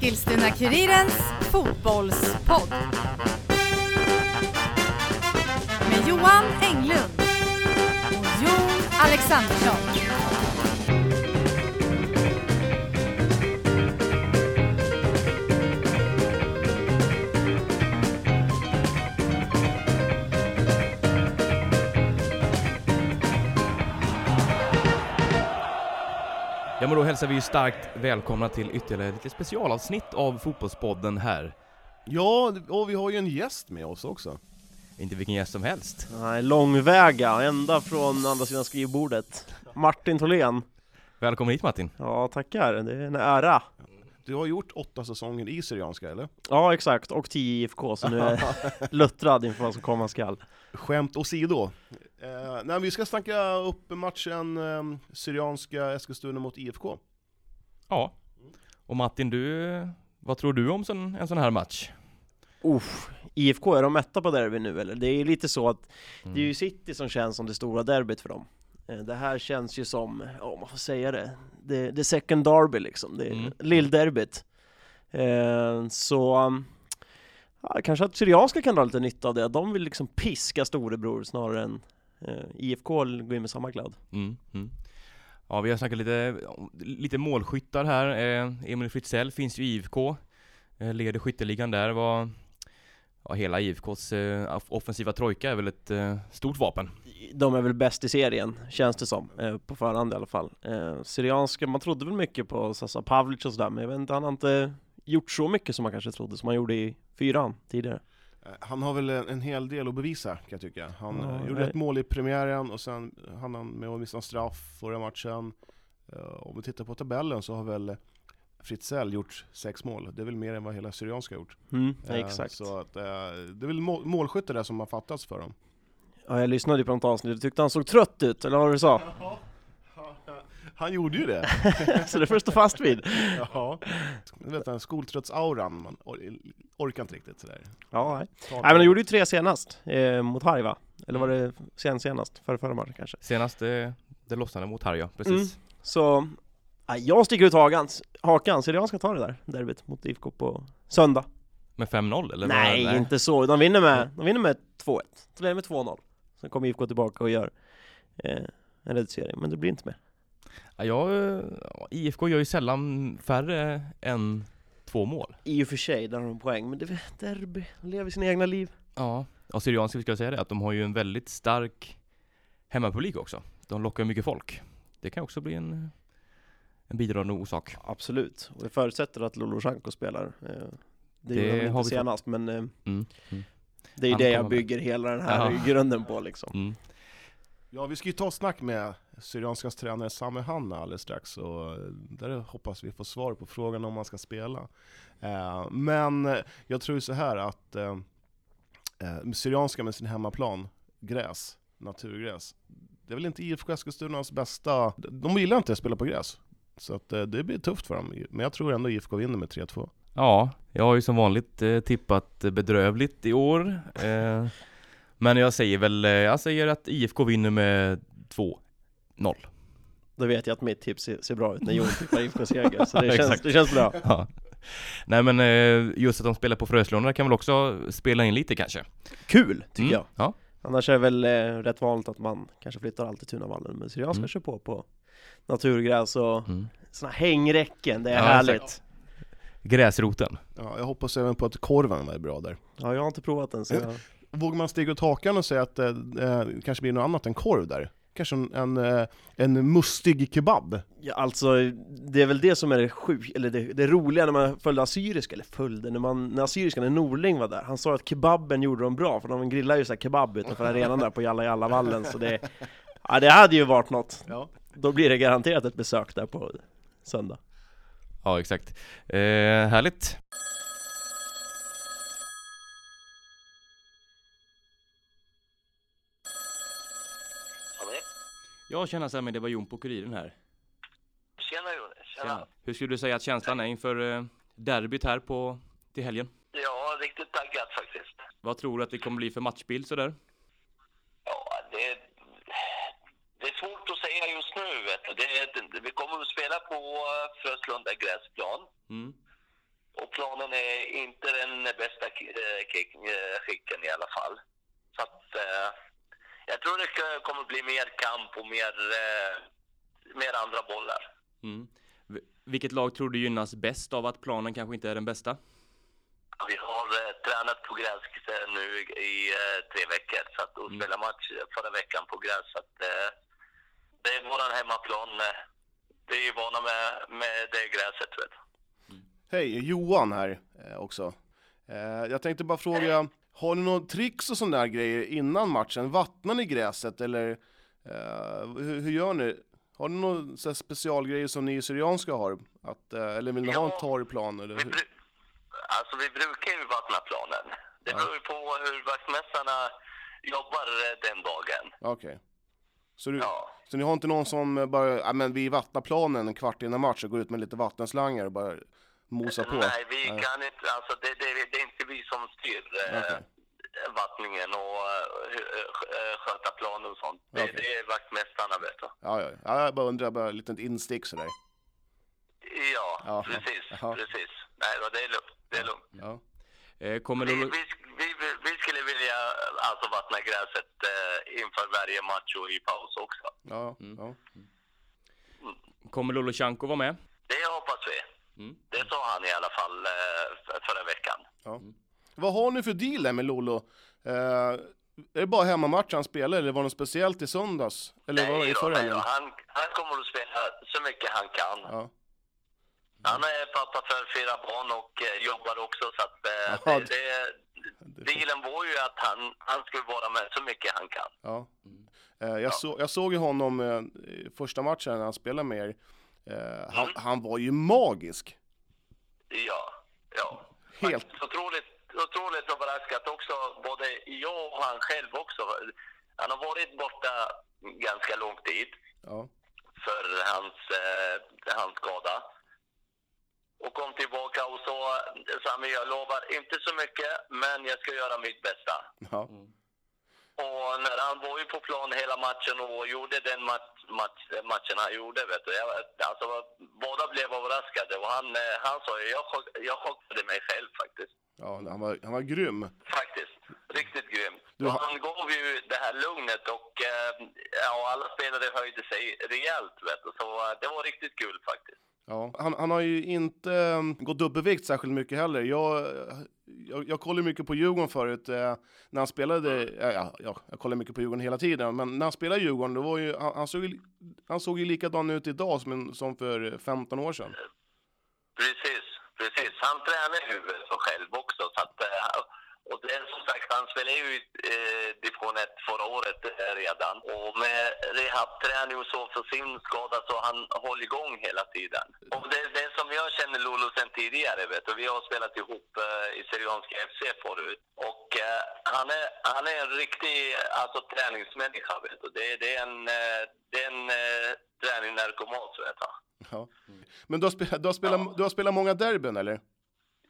Eskilstuna-Kurirens fotbollspodd. Med Johan Englund och Jon Alexandersson. Men då hälsar vi ju starkt välkomna till ytterligare lite specialavsnitt av Fotbollspodden här. Ja, och vi har ju en gäst med oss också. Inte vilken gäst som helst. Nej, långväga, ända från andra sidan skrivbordet. Martin Tholén. Välkommen hit Martin. Ja, tackar. Det är en ära. Du har gjort åtta säsonger i Syrianska, eller? Ja, exakt. Och 10 IFK, så nu är jag luttrad inför vad som komma skall. Skämt åsido. Eh, nej, vi ska snacka upp matchen eh, Syrianska Eskilstuna mot IFK. Ja. Och Martin, du, vad tror du om sån, en sån här match? Uff, IFK, är de mätta på derby nu eller? Det är ju lite så att Mm. det är ju City som känns som det stora derbyt för dem. Eh, Det här känns ju som, ja man får säga det, det, det second derby liksom, det är Mm. lillderbyt. Eh, så, um, ja, kanske att Syrianska kan dra lite nytta av det, de vill liksom piska storebror snarare än IFK gå in med samma glöd. Mm, mm. Ja, vi har snackat lite, lite målskyttar här. Eh, Emil Fritzell finns ju i IFK, eh, leder skytteligan där. Var, ja, hela IFKs eh, off- offensiva trojka är väl ett eh, stort vapen. De är väl bäst i serien, känns det som, eh, på förhand i alla fall. Eh, Syrianska, man trodde väl mycket på Sasa Pavlic och sådär, men jag vet inte, han har inte gjort så mycket som man kanske trodde, som han gjorde i fyran tidigare. Eh, han har väl en, en hel del att bevisa, kan jag tycka. Han Ja, eh, gjorde nej. ett mål i premiären, och sen hann han med att missa en straff förra matchen. Eh, om vi tittar på tabellen så har väl Fritzell gjort sex mål. Det är väl mer än vad hela Syrianska har gjort. Mm, exakt. Så att, det är väl mål, målskytte där som har fattats för dem. Ja, jag lyssnade ju på något avsnitt, du tyckte han såg trött ut, eller vad du sa? Han gjorde ju det. så det får du stå fast vid. Ja. Vet den skoltröttsauran, man or orkar inte riktigt sådär. Ja, nej. Ta nej men de gjorde ju tre senast, eh, mot Harry va? Eller var det sen senast? Förra, förra matchen kanske? Senast eh, det lossnade mot Harja, precis. Så, nej, jag sticker ut hakan, hakan, Syrianska tar det där derbyt mot IFK på söndag. Med 5-0 eller? Nej, vad- inte så. De vinner med, de vinner med 2-1. Så leder med 2-0. Sen kommer IFK tillbaka och gör eh, en reducering, men det blir inte mer. Ja, jag, IFK gör ju sällan färre än två mål. I och för sig, där har de poäng, men det är derby, de lever sina egna liv. Ja, och Syrianska, ska säga det, att de har ju en väldigt stark hemmapublik också. De lockar mycket folk. Det kan också bli en, en bidragande orsak. Absolut, och det förutsätter att Lolosjenko spelar. Eh, det Det gjorde han inte senast, men eh, Mm. Mm. det är ju det jag med. bygger hela den här Ja. grunden på liksom. Mm. Ja, vi ska ju ta ett snack med Syrianskas tränare Sami Hanna alldeles strax, och eh, där hoppas vi få svar på frågan om man ska spela. Eh, men jag tror ju så här att eh, Syrianska med sin hemmaplan, gräs, naturgräs, det är väl inte IFK Eskilstunas bästa... De gillar inte att spela på gräs. Så att, det blir tufft för dem, men jag tror ändå IFK vinner med 3-2. Ja, jag har ju som vanligt tippat bedrövligt i år. Men jag säger väl, eh, jag säger att IFK vinner med 2-0. Då vet jag att mitt tips ser, ser bra ut när Jon tippar IFK-seger, så det känns, det känns bra. Ja. Nej men eh, just att de spelar på Fröslunda kan väl också spela in lite kanske? Kul, tycker Mm, jag. Ja, Annars är det väl eh, rätt vanligt att man kanske flyttar alltid Tunavallen, men Syrianska Mm. kör på på naturgräs och mm. såna hängräcken, det är Ja, härligt. exakt. Gräsroten. Ja, jag hoppas även på att korven är bra där. Ja, jag har inte provat den så jag... Vågar man stiga ut hakan och säga att eh, eh, det kanske blir något annat än korv där? Kanske en, en, eh, en mustig kebab? Ja, alltså, det är väl det som är det sjuk, eller det, det roliga när man följde Assyriska, eller följde, när man, när Assyriska, när Norling var där, han sa att kebaben gjorde dem bra, för de grillar ju så här kebab utanför arenan där på Jalla Jalla vallen så det, ja det hade ju varit något. Ja. Då blir det garanterat ett besök där på söndag. Ja exakt. Eh, härligt. Ja tjena Sammy, det var Jon på Kuriren här. Tjena Jon, tjena. Tjena. Hur skulle du säga att känslan är inför eh, derbyt här på, till helgen? Ja, riktigt taggad faktiskt. Vad tror du att det kommer bli för matchbild sådär? Ja, det, det är svårt att säga just nu. Vet du. Det, det, vi kommer att spela på Fröslunda gräsplan. Mm. planen är inte den bästa eh, eh, skicken i alla fall. Så att, jag tror det kommer bli mer kamp och mer, eh, mer andra bollar. Mm. Vilket lag tror du gynnas bäst av att planen kanske inte är den bästa? Vi har eh, tränat på gräs eh, nu i, i eh, tre veckor så att, och spelade match förra veckan på gräs. Så att, eh, det är våran hemmaplan. Eh, vi är vana med, med det gräset. Vet. du. Hej, Johan här eh, också. Eh, jag tänkte bara fråga, har ni några tricks och sådana där grejer innan matchen? Vattnar ni gräset eller eh, hur, hur gör ni? Har ni några så specialgrejer som ni Syrianska har? Att, eh, eller vill ni ha en Ja. torr plan? Eller Vi, hur? alltså, vi brukar ju vattna planen. Det Ja. beror ju på hur vaktmästarna jobbar eh, den dagen. Okej. Så, du, Ja. så ni har inte någon som bara, ja men vi vattnar planen en kvart innan match och går ut med lite vattenslangar och bara mosar på? Nej, vi Nej. kan inte. Alltså, det, det, det är inte vi som styr eh, Okej. vattningen och eh, eh, sköta planen och sånt. Det, Okej. det är vaktmästarna, vet du. Ja, ja, ja, jag bara undrar, bara ett litet instick sådär. Ja, Jaha. precis. Jaha. precis. Nej, då, det är lugnt. Det är lugnt. Ja. Eh, Kommer Vi, Lolo, vi, vi, vi skulle vilja alltså vattna gräset eh, inför varje match och i paus också. Ja, Mm. ja. kommer Lolosjanko vara med? Det. Mm. Det sa han i alla fall eh, för- förra veckan. Ja. Vad har ni för deal där med Lolo? Eh, är det bara hemmamatch han spelar eller var det något speciellt i söndags? Eller var det i Nej förra nej han, han kommer att spela så mycket han kan. Ja. Han är pappa för fyra barn och eh, jobbar också så att eh, Ja, det, det, dealen var ju att han, han skulle vara med så mycket han kan. ja. Eh, jag, så, jag såg ju honom första matchen när han spelade med er. Eh, han, Mm. han var ju magisk! Ja, ja. Helt. Faktiskt Otroligt, otroligt överraskat också, både jag och han själv också. Han har varit borta ganska lång tid Ja. för hans, eh, hans skada. Och kom tillbaka och sa, Sami jag lovar inte så mycket, men jag ska göra mitt bästa. Ja. Och när han var ju på plan hela matchen och gjorde den match, match, matchen han gjorde, vet du. Jag, alltså, båda blev överraskade och han, eh, han sa ju, jag, chock, jag chockade mig själv faktiskt. ja, han var, han var grym. Faktiskt. Riktigt grym. Du har- han gav ju det här lugnet och eh, ja, alla spelare höjde sig rejält, vet du. Så eh, det var riktigt kul faktiskt. Ja, han, han har ju inte eh, gått upp i vikt särskilt mycket heller. Jag, jag, jag kollade mycket på Djurgården förut, eh, när han spelade, ja, ja, ja, jag kollar mycket på Djurgården hela tiden, men när han spelade i Djurgården, då var ju, han, han, såg, ju, han såg ju likadan ut idag som, en, som för 15 år sedan. Precis, precis. Han tränar så själv också. Så att, eh, och det är som sagt, han spelade ju eh, 1 förra året eh, redan. Och med rehabträning och så för sin skada så han håller igång hela tiden. Och det är det som jag känner Lolo sen tidigare, vet du. Vi har spelat ihop eh, i Syrianska FC förut. Och eh, han, är, han är en riktig alltså, träningsmänniska, vet du. Det, det är en, eh, det är en eh, träning narkoman, vet du. Ja. Men du har, spelat, du, har spelat, du har spelat många derbyn eller?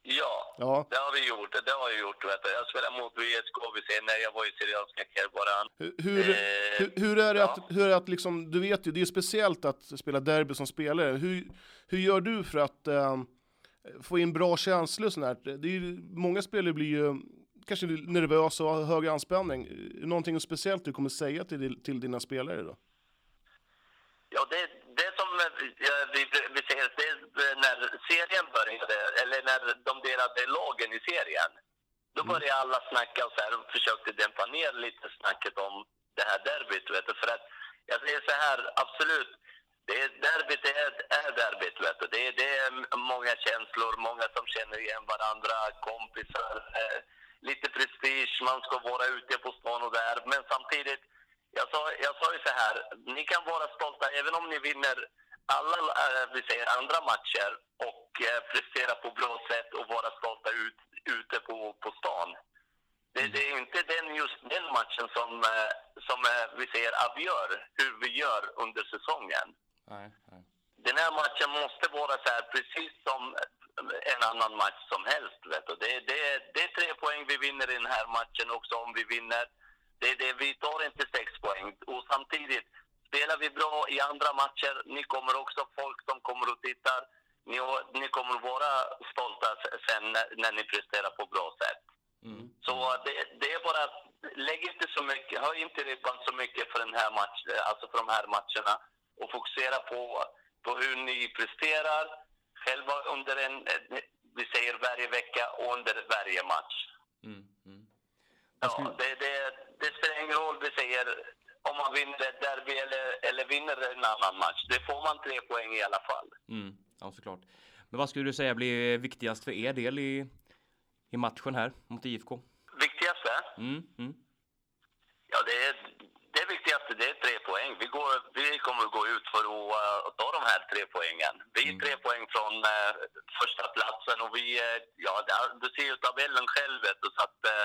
Ja, Ja. det har vi gjort. Det har jag gjort. Vet du. Jag spelade mot VSKVC när jag var i Syrianska Kerbaran. Hur, hur, Eh, hur, hur är det ja. att, hur är det att liksom, du vet ju, det är ju speciellt att spela derby som spelare. Hur, hur gör du för att eh, få in bra känslor och sånt här? Det är många spelare blir ju kanske nervösa och har hög anspänning. Någonting speciellt du kommer säga till, till dina spelare då? Ja, det, det som eh, vi, serien började, eller när de delade lagen i serien. Då började alla snacka och så här, och försökte dämpa ner lite snacket om det här derbyt. Vet du. För att jag säger så här, absolut. Det är, derbyt är, är derbyt. Vet du. Det, är, det är många känslor, många som känner igen varandra, kompisar. Eh, lite prestige, man ska vara ute på stan och där. Men samtidigt, jag sa, jag sa ju så här, ni kan vara stolta även om ni vinner alla vi säger, andra matcher och eh, prestera på bra sätt och vara stolta ut, ute på, på stan. Det, det är inte den, just den matchen som, eh, som eh, vi säger avgör hur vi gör under säsongen. Nej, nej. Den här matchen måste vara så här precis som en annan match som helst. Vet du. Det, det, det är tre poäng vi vinner i den här matchen också om vi vinner. Det, det, vi tar inte sex poäng. Och samtidigt, spelar vi bra i andra matcher, ni kommer också folk som kommer och tittar. ni, ni kommer vara stolta sen när, när ni presterar på bra sätt. Mm. Så det, det är bara, lägg inte så mycket, höj inte ribban så mycket för den här match, alltså för de här matcherna och fokusera på, på hur ni presterar själva under en, vi säger varje vecka och under varje match. Mm. Mm. Ja, det, det, det spelar ingen roll, vi säger om man vinner ett derby eller, eller vinner en annan match. Det får man tre poäng i alla fall. Mm. Ja, såklart. Men vad skulle du säga blir viktigast för er del i, i matchen här mot IFK? Viktigaste? Mm. Mm. Ja, det, är, det viktigaste det är tre poäng. Vi, går, vi kommer att gå ut för att, ta de här tre poängen. Vi är Mm. tre poäng från eh, första platsen och vi, eh, ja, du ser ju tabellen själv vet du, så att eh,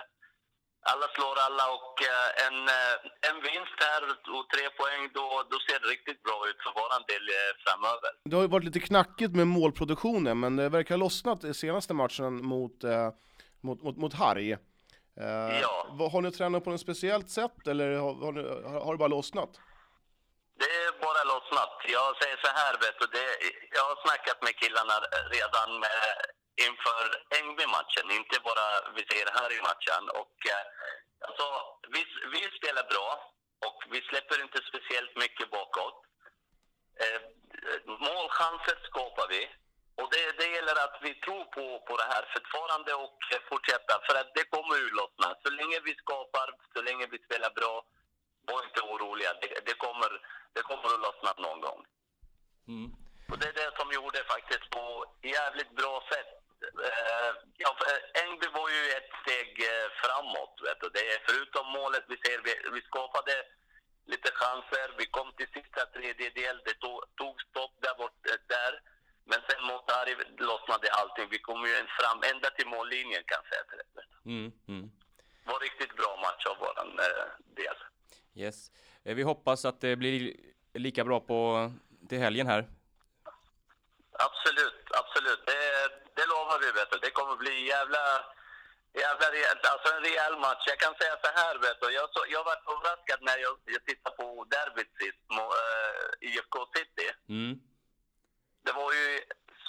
alla slår alla och eh, en, eh, en vinst här och tre poäng, då, då ser det riktigt bra ut för våran del eh, framöver. Det har ju varit lite knackigt med målproduktionen, men det verkar ha lossnat i senaste matchen mot, mot, mot, mot Harry. Ja. har ni tränat på något speciellt sätt, eller har, har, ni, har, har det bara lossnat? Det är bara lossnat. Jag säger så här, vet du, det, jag har snackat med killarna redan med, inför Ängby-matchen, inte bara vi säger här i matchen. Och, eh, alltså, vi, vi spelar bra och vi släpper inte speciellt mycket bakåt. Eh, målchanser skapar vi. Och det, det gäller att vi tror på, på det här fortfarande och fortsätta. För att det kommer ju lossna. Så länge vi skapar, så länge vi spelar bra, var inte oroliga. Det, det, kommer, det kommer att lossna någon gång. Mm. Och det är det som gjorde faktiskt på jävligt bra sätt. Eh, ja, eh, Engby var ju ett steg eh, framåt. Vet du. Det är förutom målet, vi ser, vi, vi skapade lite chanser. Vi kom till sista tredjedel. Det tog, tog stopp där bort, där. Men sen mot Harry lossnade allting. Vi kom ju fram ända till mållinjen kan jag säga till dig. Mm. Mm. Det var riktigt bra match av eh, del. Yes. Vi hoppas att det blir lika bra på till helgen här. Absolut, absolut. Det, vi. Vet du. Det kommer bli jävla, jävla rejält. Alltså en rejäl match. Jag kan säga så här, vet du. Jag, så, jag var överraskad när jag, jag tittade på derbyt sist, mot uh, IFK City. Mm. Det var ju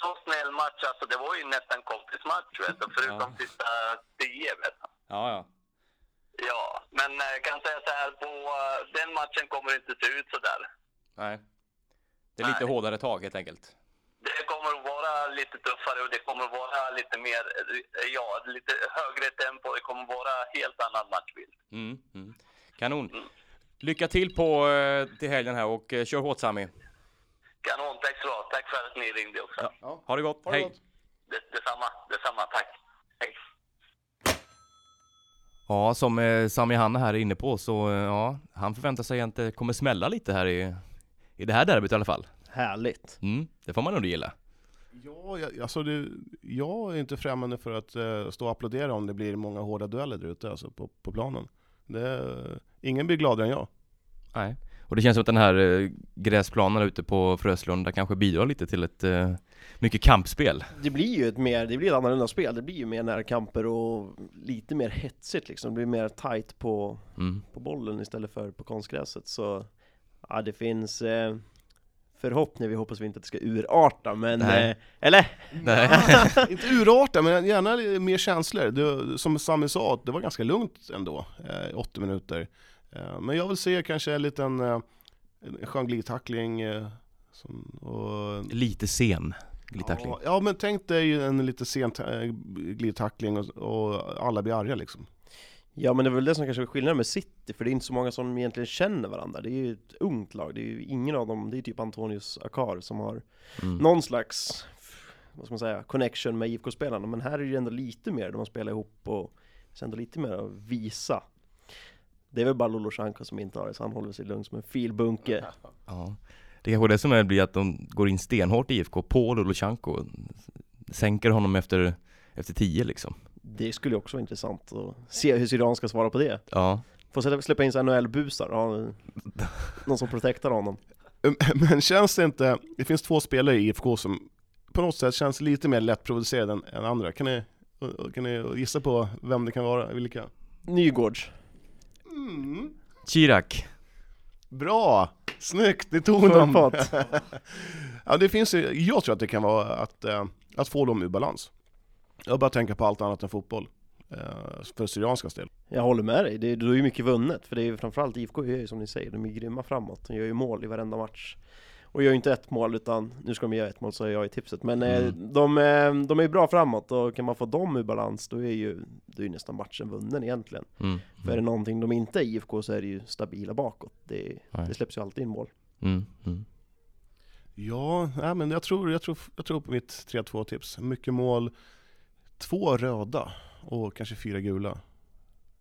så snäll match. Alltså, det var ju nästan kompismatch, vet du. Förutom Ja. sista tio, vet du. Ja, ja. Ja, men eh, jag kan säga så här, på eh, den matchen kommer det inte se ut så där. Nej. Det är lite Nej. hårdare tag helt enkelt. Det kommer att vara lite tuffare och det kommer att vara lite mer, ja, lite högre tempo. Det kommer att vara helt annan matchbild. Mm. Mm. Kanon. Lycka till på eh, till helgen här och eh, kör hårt Sami. Kanon, tack så ha. Tack för att ni ringde också. Ja. Ja. Ha det gott. Ha det Hej. gott. Det, detsamma, detsamma. Tack. Hej. Ja, som eh, Sami Hanna här är inne på så ja, han förväntar sig att det kommer smälla lite här i, i det här derbyt i alla fall. Härligt. Mm, det får man nog gilla. Ja, jag, alltså det, jag är inte främmande för att eh, stå och applådera om det blir många hårda dueller där ute alltså på, på planen. Det, ingen blir gladare än jag. Nej. Och det känns som att den här eh, gräsplanen ute på Fröslunda kanske bidrar lite till ett eh, mycket kampspel. Det blir ju ett mer, det blir ett annorlunda spel, det blir ju mer närkamper och lite mer hetsigt liksom, det blir mer tight på, Mm. på bollen istället för på konstgräset så Ja det finns eh, förhoppning, vi hoppas vi inte att det ska urarta men, Nej. eh, eller? Nej. inte urarta, men gärna mer känslor. Det, som Sami sa, det var ganska lugnt ändå, eh, i 80 minuter. Eh, men jag vill se kanske en liten eh, en skön glidtackling. Eh, som, och, lite sen glidtackling. ja, ja, men tänk dig en lite sen eh, glidtackling och, och alla blir arga liksom. Ja men det är väl det som kanske är skillnaden med City, för det är inte så många som egentligen känner varandra Det är ju ett ungt lag, det är ju ingen av dem, det är typ Antonius Akar som har Mm. någon slags, vad ska man säga, connection med IFK-spelarna Men här är det ju ändå lite mer, de spelar ihop och så ändå lite mer att visa Det är väl bara Lolo Shanko som inte har det, så han håller sig lugn som en filbunke Ja. Det kanske är det som är blir att de går in stenhårt i IFK på Lolosjanko. Sänker honom efter, efter tio liksom. Det skulle ju också vara intressant att se hur Syrian ska svara på det Ja. Får släppa- släppa in NHL-busar, ja, någon som protektar honom Men känns det inte, det finns två spelare i IFK som på något sätt känns lite mer lättproducerade än, än andra. Kan ni, kan ni gissa på vem det kan vara? Vilka? Nygårds Mm. Chirac. Bra! Snyggt, ni tog pott. ja, det finns, jag tror att det kan vara att, eh, att få dem ur balans. Jag bara tänka på allt annat än fotboll. Eh, för Syrianskas del. Jag håller med dig, det, då är ju mycket vunnet för det är ju framförallt IFK gör ju som ni säger, de är grymma framåt, de gör ju mål i varenda match Och gör ju inte ett mål utan, nu ska de göra ett mål så är jag i tipset Men eh, Mm. de, eh, de är ju bra framåt och kan man få dem ur balans då är ju, då är ju nästan matchen vunnen egentligen Mm. För är det någonting de inte är IFK så är det ju stabila bakåt Det, det släpps ju alltid in mål Mm. Mm. Ja, nej, men jag tror, jag, tror, jag tror på mitt 3-2 tips. Mycket mål, två röda och kanske fyra gula.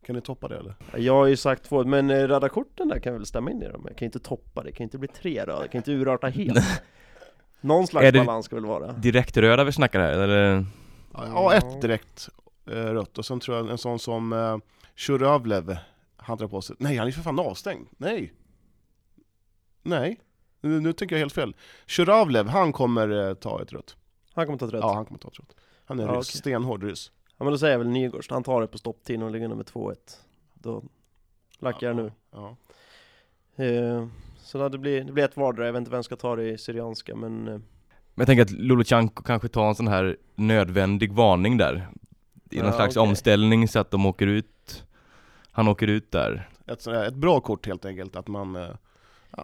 Kan ni toppa det eller? Jag har ju sagt två, men eh, röda korten där kan väl stämma in i dem? Jag kan inte toppa det, kan inte bli tre röda, det kan inte urarta helt Någon slags balans ska väl vara Direkt röda vi snackar här, eller? Ja, ett direkt eh, rött och sen tror jag en sån som eh, Shuravlev, han drar på sig, nej han är för fan avstängd, nej! Nej, nu, nu tycker jag helt fel. Shuravlev, han kommer eh, ta ett rött. Han kommer ta ett rött Ja, han kommer ta ett rött. Han är Ja, ryss, okej. stenhård ryss. Ja men då säger jag väl Nygårds, han tar det på stopptiden och ligger nummer 2-1 Då lackar jag nu. Ja. eh, Så då det blir, det blir ett vardera, jag vet inte vem ska ta det i Syrianska men eh, Men jag tänker att Lolochenko kanske tar en sån här nödvändig varning där. I någon Ja, slags okej. omställning så att de åker ut. Han åker ut där. Ett, ett bra kort helt enkelt, att man... Eh,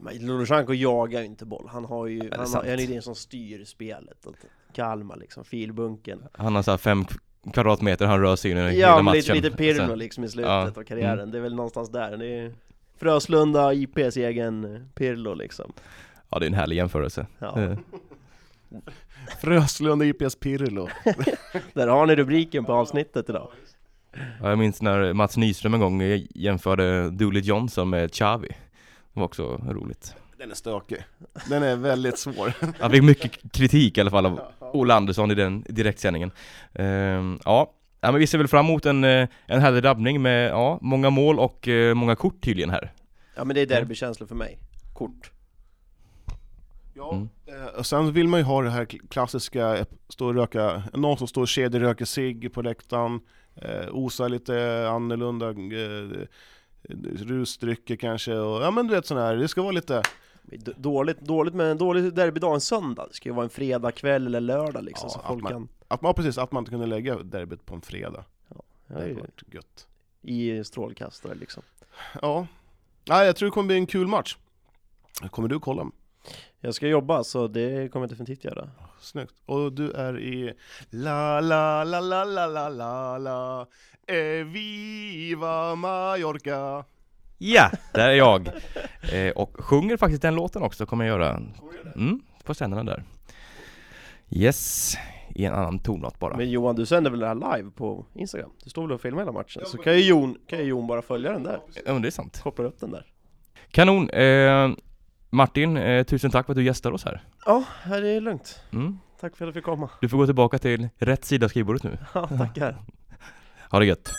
Men Lolosjenko jagar ju inte boll, han har ju, är han, har, han är ju den som styr spelet. Att Kalmar liksom, filbunken. Han har så här fem kvadratmeter han rör sig in i Ja matchen lite, lite Pirlo Sen- liksom i slutet Ja, av karriären, mm. det är väl någonstans där. Det är Fröslunda, IPs egen eh, Pirlo liksom. Ja det är en härlig jämförelse. Ja, Eh, Fröslund IPS Pirlo. där har ni rubriken på avsnittet idag. Ja, jag minns när Mats Nyström en gång jämförde Dooley Johnson med Xavi. Det var också roligt. Den är stökig. Den är väldigt svår. Han fick mycket kritik i alla fall av Ola Andersson i den direktsändningen. Ehm, Ja, ja men vi ser väl fram emot en, eh, en härlig drabbning med ja, många mål och eh, många kort tydligen här. Ja men det är derbykänslor för mig, kort. Ja, Mm. eh, och sen vill man ju ha det här kl- klassiska, eh, stå och röka, någon som står och kedjeröker cigg på läktaren, eh, osar lite annorlunda eh, rusdrycker kanske, och ja men du vet sån här, det ska vara lite, Dåligt, dåligt med en dålig derbydag en söndag, det ska ju vara en fredagkväll eller lördag liksom Ja, så att folk man- kan att man, precis, att man inte kunde lägga derbyt på en fredag. ja, Det hade varit gött. i strålkastare liksom Ja, Nej, jag tror det kommer bli en kul match. Kommer du kolla? Jag ska jobba så det kommer jag definitivt göra Snyggt. Och du är i La la la la la la la la eh, Viva Mallorca Ja, där är jag! Eh, och sjunger faktiskt den låten också, kommer jag göra mm, på scenerna där Yes, i en annan tonart bara Men Johan, du sänder väl det här live på Instagram? Du står väl och filmar hela matchen? Så kan ju Jon, kan ju Jon bara följa den där Ja men det är sant Kopplar upp den där Kanon! Eh, Martin, eh, tusen tack för att du gästar oss här Ja, här är lugnt mm. Tack för att jag fick komma Du får gå tillbaka till rätt sida av skrivbordet nu Ja, tackar Ha det gött!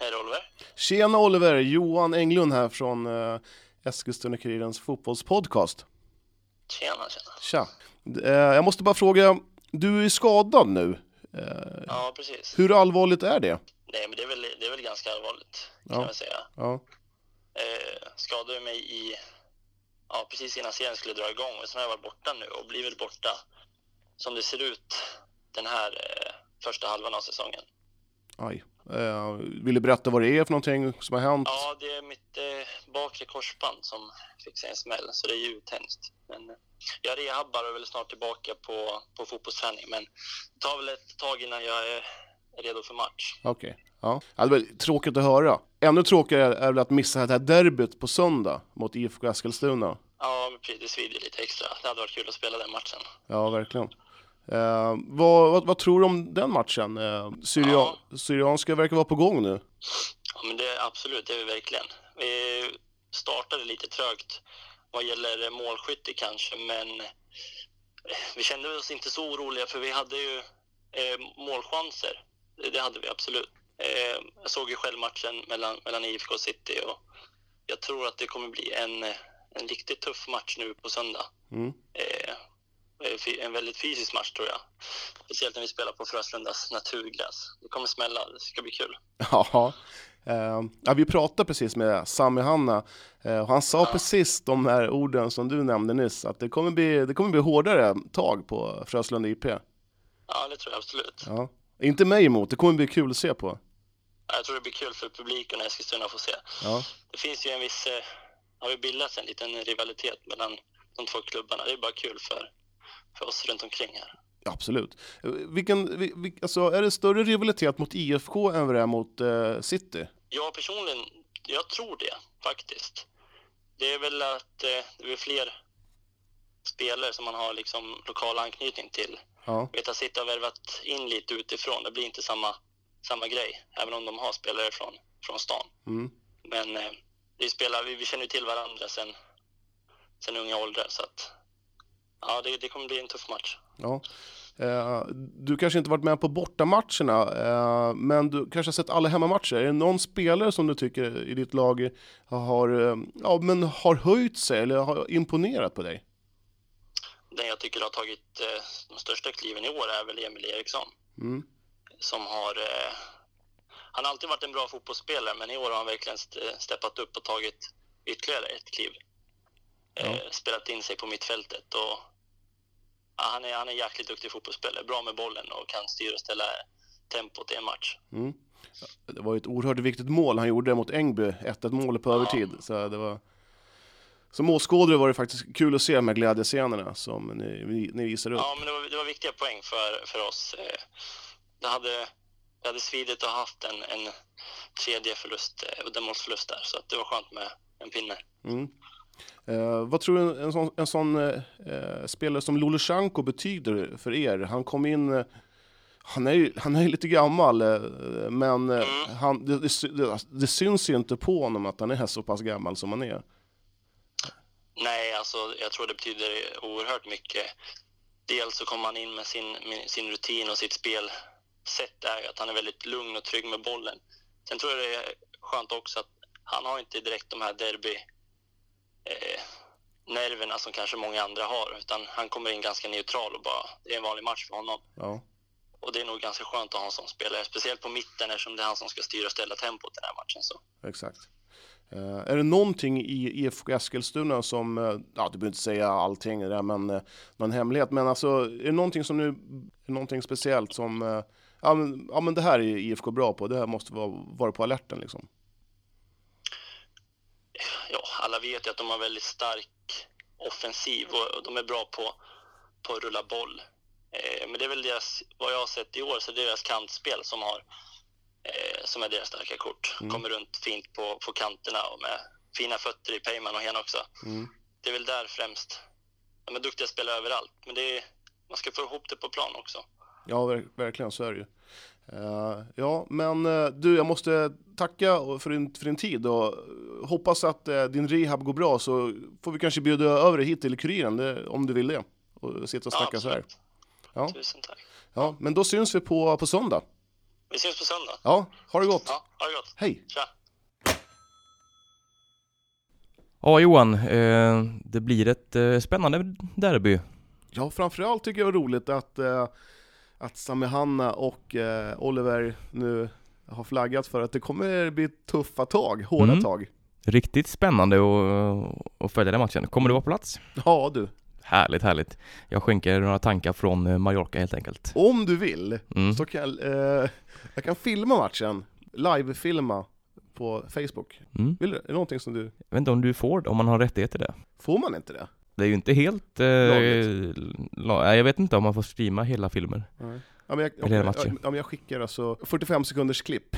Hej Oliver. Tjena Oliver, Johan Englund här från eh, Eskilstuna-Kurirens fotbollspodcast. Tjena, tjena. Tja! Eh, jag måste bara fråga, du är skadad nu. Eh, Ja, precis. hur allvarligt är det? Nej, men det är väl, det är väl ganska allvarligt, kan Ja. jag säga. Ja, Eh, skadade mig i, ja, precis innan serien skulle dra igång. Och sen har jag varit borta nu och blir väl borta, som det ser ut, den här eh, första halvan av säsongen. aj. Eh, vill du berätta vad det är för någonting som har hänt? Ja, det är mitt eh, bakre korsband som fick sig en smäll, så det är ju tändskt. Men eh, jag rehabbar och är väl snart tillbaka på, på fotbollsträning, men det tar väl ett tag innan jag är redo för match. Okej. Ja. Ja, det var tråkigt att höra. Ännu tråkigare är väl att missa det här derbyt på söndag mot IFK Eskilstuna. Ja, precis, det svider lite extra. Det hade varit kul att spela den matchen. Ja, verkligen. Eh, vad, vad, vad tror du om den matchen? Eh, Syria Ja. Syrianska verkar vara på gång nu. Ja, men det absolut, det är vi verkligen. Vi startade lite trögt vad gäller målskytte kanske, men eh, vi kände oss inte så oroliga för vi hade ju eh, målchanser. Det, hade vi absolut. Eh, jag såg ju själv matchen mellan, mellan IFK och City och jag tror att det kommer bli en, en riktigt tuff match nu på söndag. Mm. Eh, en väldigt fysisk match tror jag. Speciellt när vi spelar på Fröslundas naturgräs. Det kommer smälla, det ska bli kul. Ja, eh, ja vi pratade precis med Sami Hanna eh, och han sa Ja. precis de här orden som du nämnde nyss, att det kommer bli, det kommer bli hårdare tag på Fröslunda IP. Ja, det tror jag absolut. Ja. Inte mig emot, det kommer bli kul att se på. Ja, Jag tror det blir kul för publiken och Eskilstuna att få se. Ja, Det finns ju en viss, eh, har ju bildats en liten rivalitet mellan de två klubbarna. Det är bara kul för, för oss runt omkring här. absolut. Eh, Vilken, vi, vi, alltså, är det större rivalitet mot IFK än vad det är mot eh, City? Jag personligen, jag tror det faktiskt. Det är väl att eh, det är fler spelare som man har liksom lokal anknytning till. Ja, Vet att sitta och värvat in lite utifrån, det blir inte samma, samma grej. Även om de har spelare från, från stan. mm. Men eh, vi, spelar, vi, vi känner ju till varandra sen, sen unga åldrar så att ja, det, det kommer bli en tuff match. ja. Eh, du kanske inte varit med på bortamatcherna, eh, men du kanske har sett alla hemmamatcher. Är det någon spelare som du tycker i ditt lag har, eh, ja, men har höjt sig eller har imponerat på dig? Den jag tycker har tagit de största kliven i år är väl Emil Eriksson. Mm. som har... Han har alltid varit en bra fotbollsspelare, men i år har han verkligen st- steppat upp och tagit ytterligare ett kliv. Eh, Ja. Spelat in sig på mittfältet och ja, han, är, han är jäkligt duktig fotbollsspelare. Bra med bollen och kan styra och ställa tempot i en match. Mm. Det var ju ett oerhört viktigt mål han gjorde mot Ängby, 1-1 mål på Ja. övertid. Så det var... Som åskådare var det faktiskt kul att se de här glädjescenerna som ni, ni, visar upp. Ja, men det var, det var viktiga poäng för, för oss. Eh, det hade, det hade svidit att ha haft en, en tredje förlust, eh, uddamålsförlust där, så att det var skönt med en pinne. Mm. Eh, vad tror du en sån, en sån eh, eh spelare som Lulushanko betyder för er? Han kom in, eh, han är ju han är ju lite gammal, eh, men eh, Mm. han, det, det, det, alltså, det syns ju inte på honom att han är så pass gammal som han är. Nej, alltså jag tror det betyder oerhört mycket. Dels så kommer han in med sin, med sin rutin och sitt spelsätt där, att han är väldigt lugn och trygg med bollen. Sen tror jag det är skönt också att han har inte direkt de här derby eh, nerverna som kanske många andra har, utan han kommer in ganska neutral och bara, det är en vanlig match för honom. Ja. Och det är nog ganska skönt att ha en sån spelare, speciellt på mitten eftersom det är han som ska styra och ställa tempot i den här matchen. Så. Exakt. Eh, är det någonting i IFK Eskilstuna som, eh, ja du behöver inte säga allting det där, men uh, någon hemlighet, men alltså är det någonting som nu, någonting speciellt som, ja, men, ja men det här är IFK bra på, det här måste vara, vara på alerten liksom. Alla vet ju att de har väldigt stark offensiv och de är bra på, på att rulla boll. Eh, men det är väl deras, vad jag har sett i år, så är det deras kantspel som, har, eh, som är deras starka kort. Mm. Kommer runt fint på, på kanterna och med fina fötter i Peyman och Hen också. Mm. Det är väl där främst. De är duktiga spelare överallt, men det är, man ska få ihop det på plan också. Ja, ver- verkligen så är det ju. Eh, ja, men eh, du, jag måste tacka för din, för din tid och eh, hoppas att din rehab går bra så får vi kanske bjuda över dig hit till Kuriren det, om du vill det och sitta och snacka så här. Ja. Tusen tack. Ja, men då syns vi på, på söndag. Vi ses på söndag. Ja, ha det gott. Ja, ha det gott. Hej! Tja! Ja Johan, eh, det blir ett eh, spännande derby. Ja, framförallt tycker jag det var roligt att, eh, att Sami Hanna och eh, Oliver nu har flaggat för att det kommer bli tuffa tag, hårda Mm. tag. Riktigt spännande att att följa den matchen. Kommer du vara på plats? Ja du, Härligt, härligt. Jag skänker några tankar från eh, Mallorca helt enkelt. om du vill Mm. så kan jag, eh, jag kan filma matchen, live-filma på Facebook. Mm. Vill du? Är det någonting som du, Jag vet inte om du får det, om man har rättighet till det. får man inte det? Det är ju inte helt... Eh, la, jag vet inte om man får streama hela filmer. Nej. Ja, men jag, Eller hela ja, matchen. ja, men jag skickar alltså 45 sekunders klipp.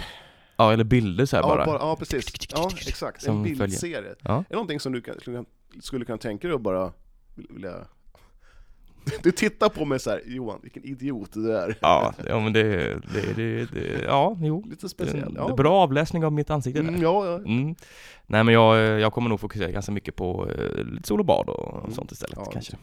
Ja, eller bilder så Ja, bara. bara, ja precis. Ja, exakt. Som en bildserie. Ja. Är det någonting som du kan, skulle, skulle kunna tänka dig att bara vilja... Du tittar på mig så här, Johan, vilken idiot du är. Ja, ja men det, det, det, det ja, jo. Lite speciell. Ja. Bra avläsning av mitt ansikte där. Mm, ja, ja. Mm. Nej men jag, jag kommer nog fokusera ganska mycket på eh, lite sol och bad och Mm. sånt istället ja, kanske.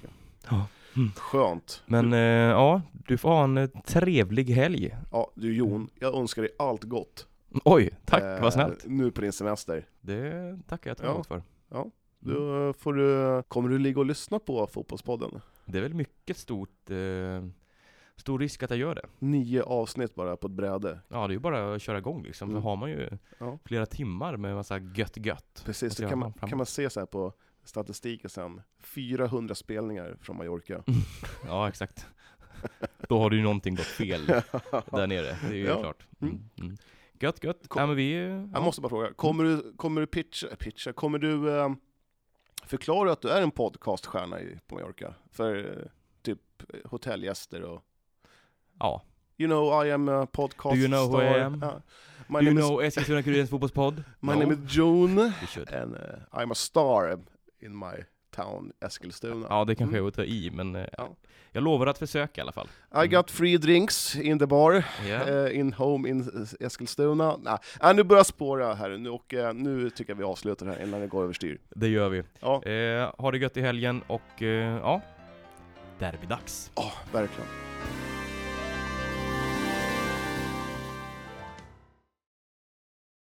Ja. Mm. Skönt. Men eh, ja, du får ha en eh, trevlig helg. Ja, du Jon, jag önskar dig allt gott. Oj, tack Eh, vad snällt. Nu på din semester. Det tackar jag Ja. för. Då får du, kommer du ligga och lyssna på Fotbollspodden? Det är väl mycket stort, eh, stor risk att jag gör det. Nio avsnitt bara på ett bräde. Ja, det är ju bara att köra igång liksom. Mm. Så har man ju Ja. flera timmar med massa gött gött. Precis, så kan man, framåt. kan man se så här på statistiken sen. 400 spelningar från Mallorca. Ja, exakt. Då har det ju någonting gått fel där nere, det är ju Ja. klart. Mm. Mm. Mm. Gött, gött. Kom- ja, men vi... Jag Ja. måste bara fråga, kommer du, kommer du pitcha, pitcha, kommer du eh, förklara att du är en podcaststjärna i, på Mallorca? För eh, typ hotellgäster och ja. You know I am a podcast Do you know who I star. am? Ja. My, Do you is, know Eskilstuna-Kurirens fotbollspodd? my No. name is June and uh, I'm a star in my town Eskilstuna. Ja, det kanske Mm. är att ta i, men eh, Ja. jag lovar att försöka i alla fall. I got free drinks in the bar. Ja. eh, in home in Eskilstuna. Nah. Äh, nu börjar jag spåra här nu och eh, nu tycker jag vi avslutar det här innan det går överstyr. Det gör vi. Ja, Eh, ha det gött i helgen och eh, ja, derbydags. oh, verkligen.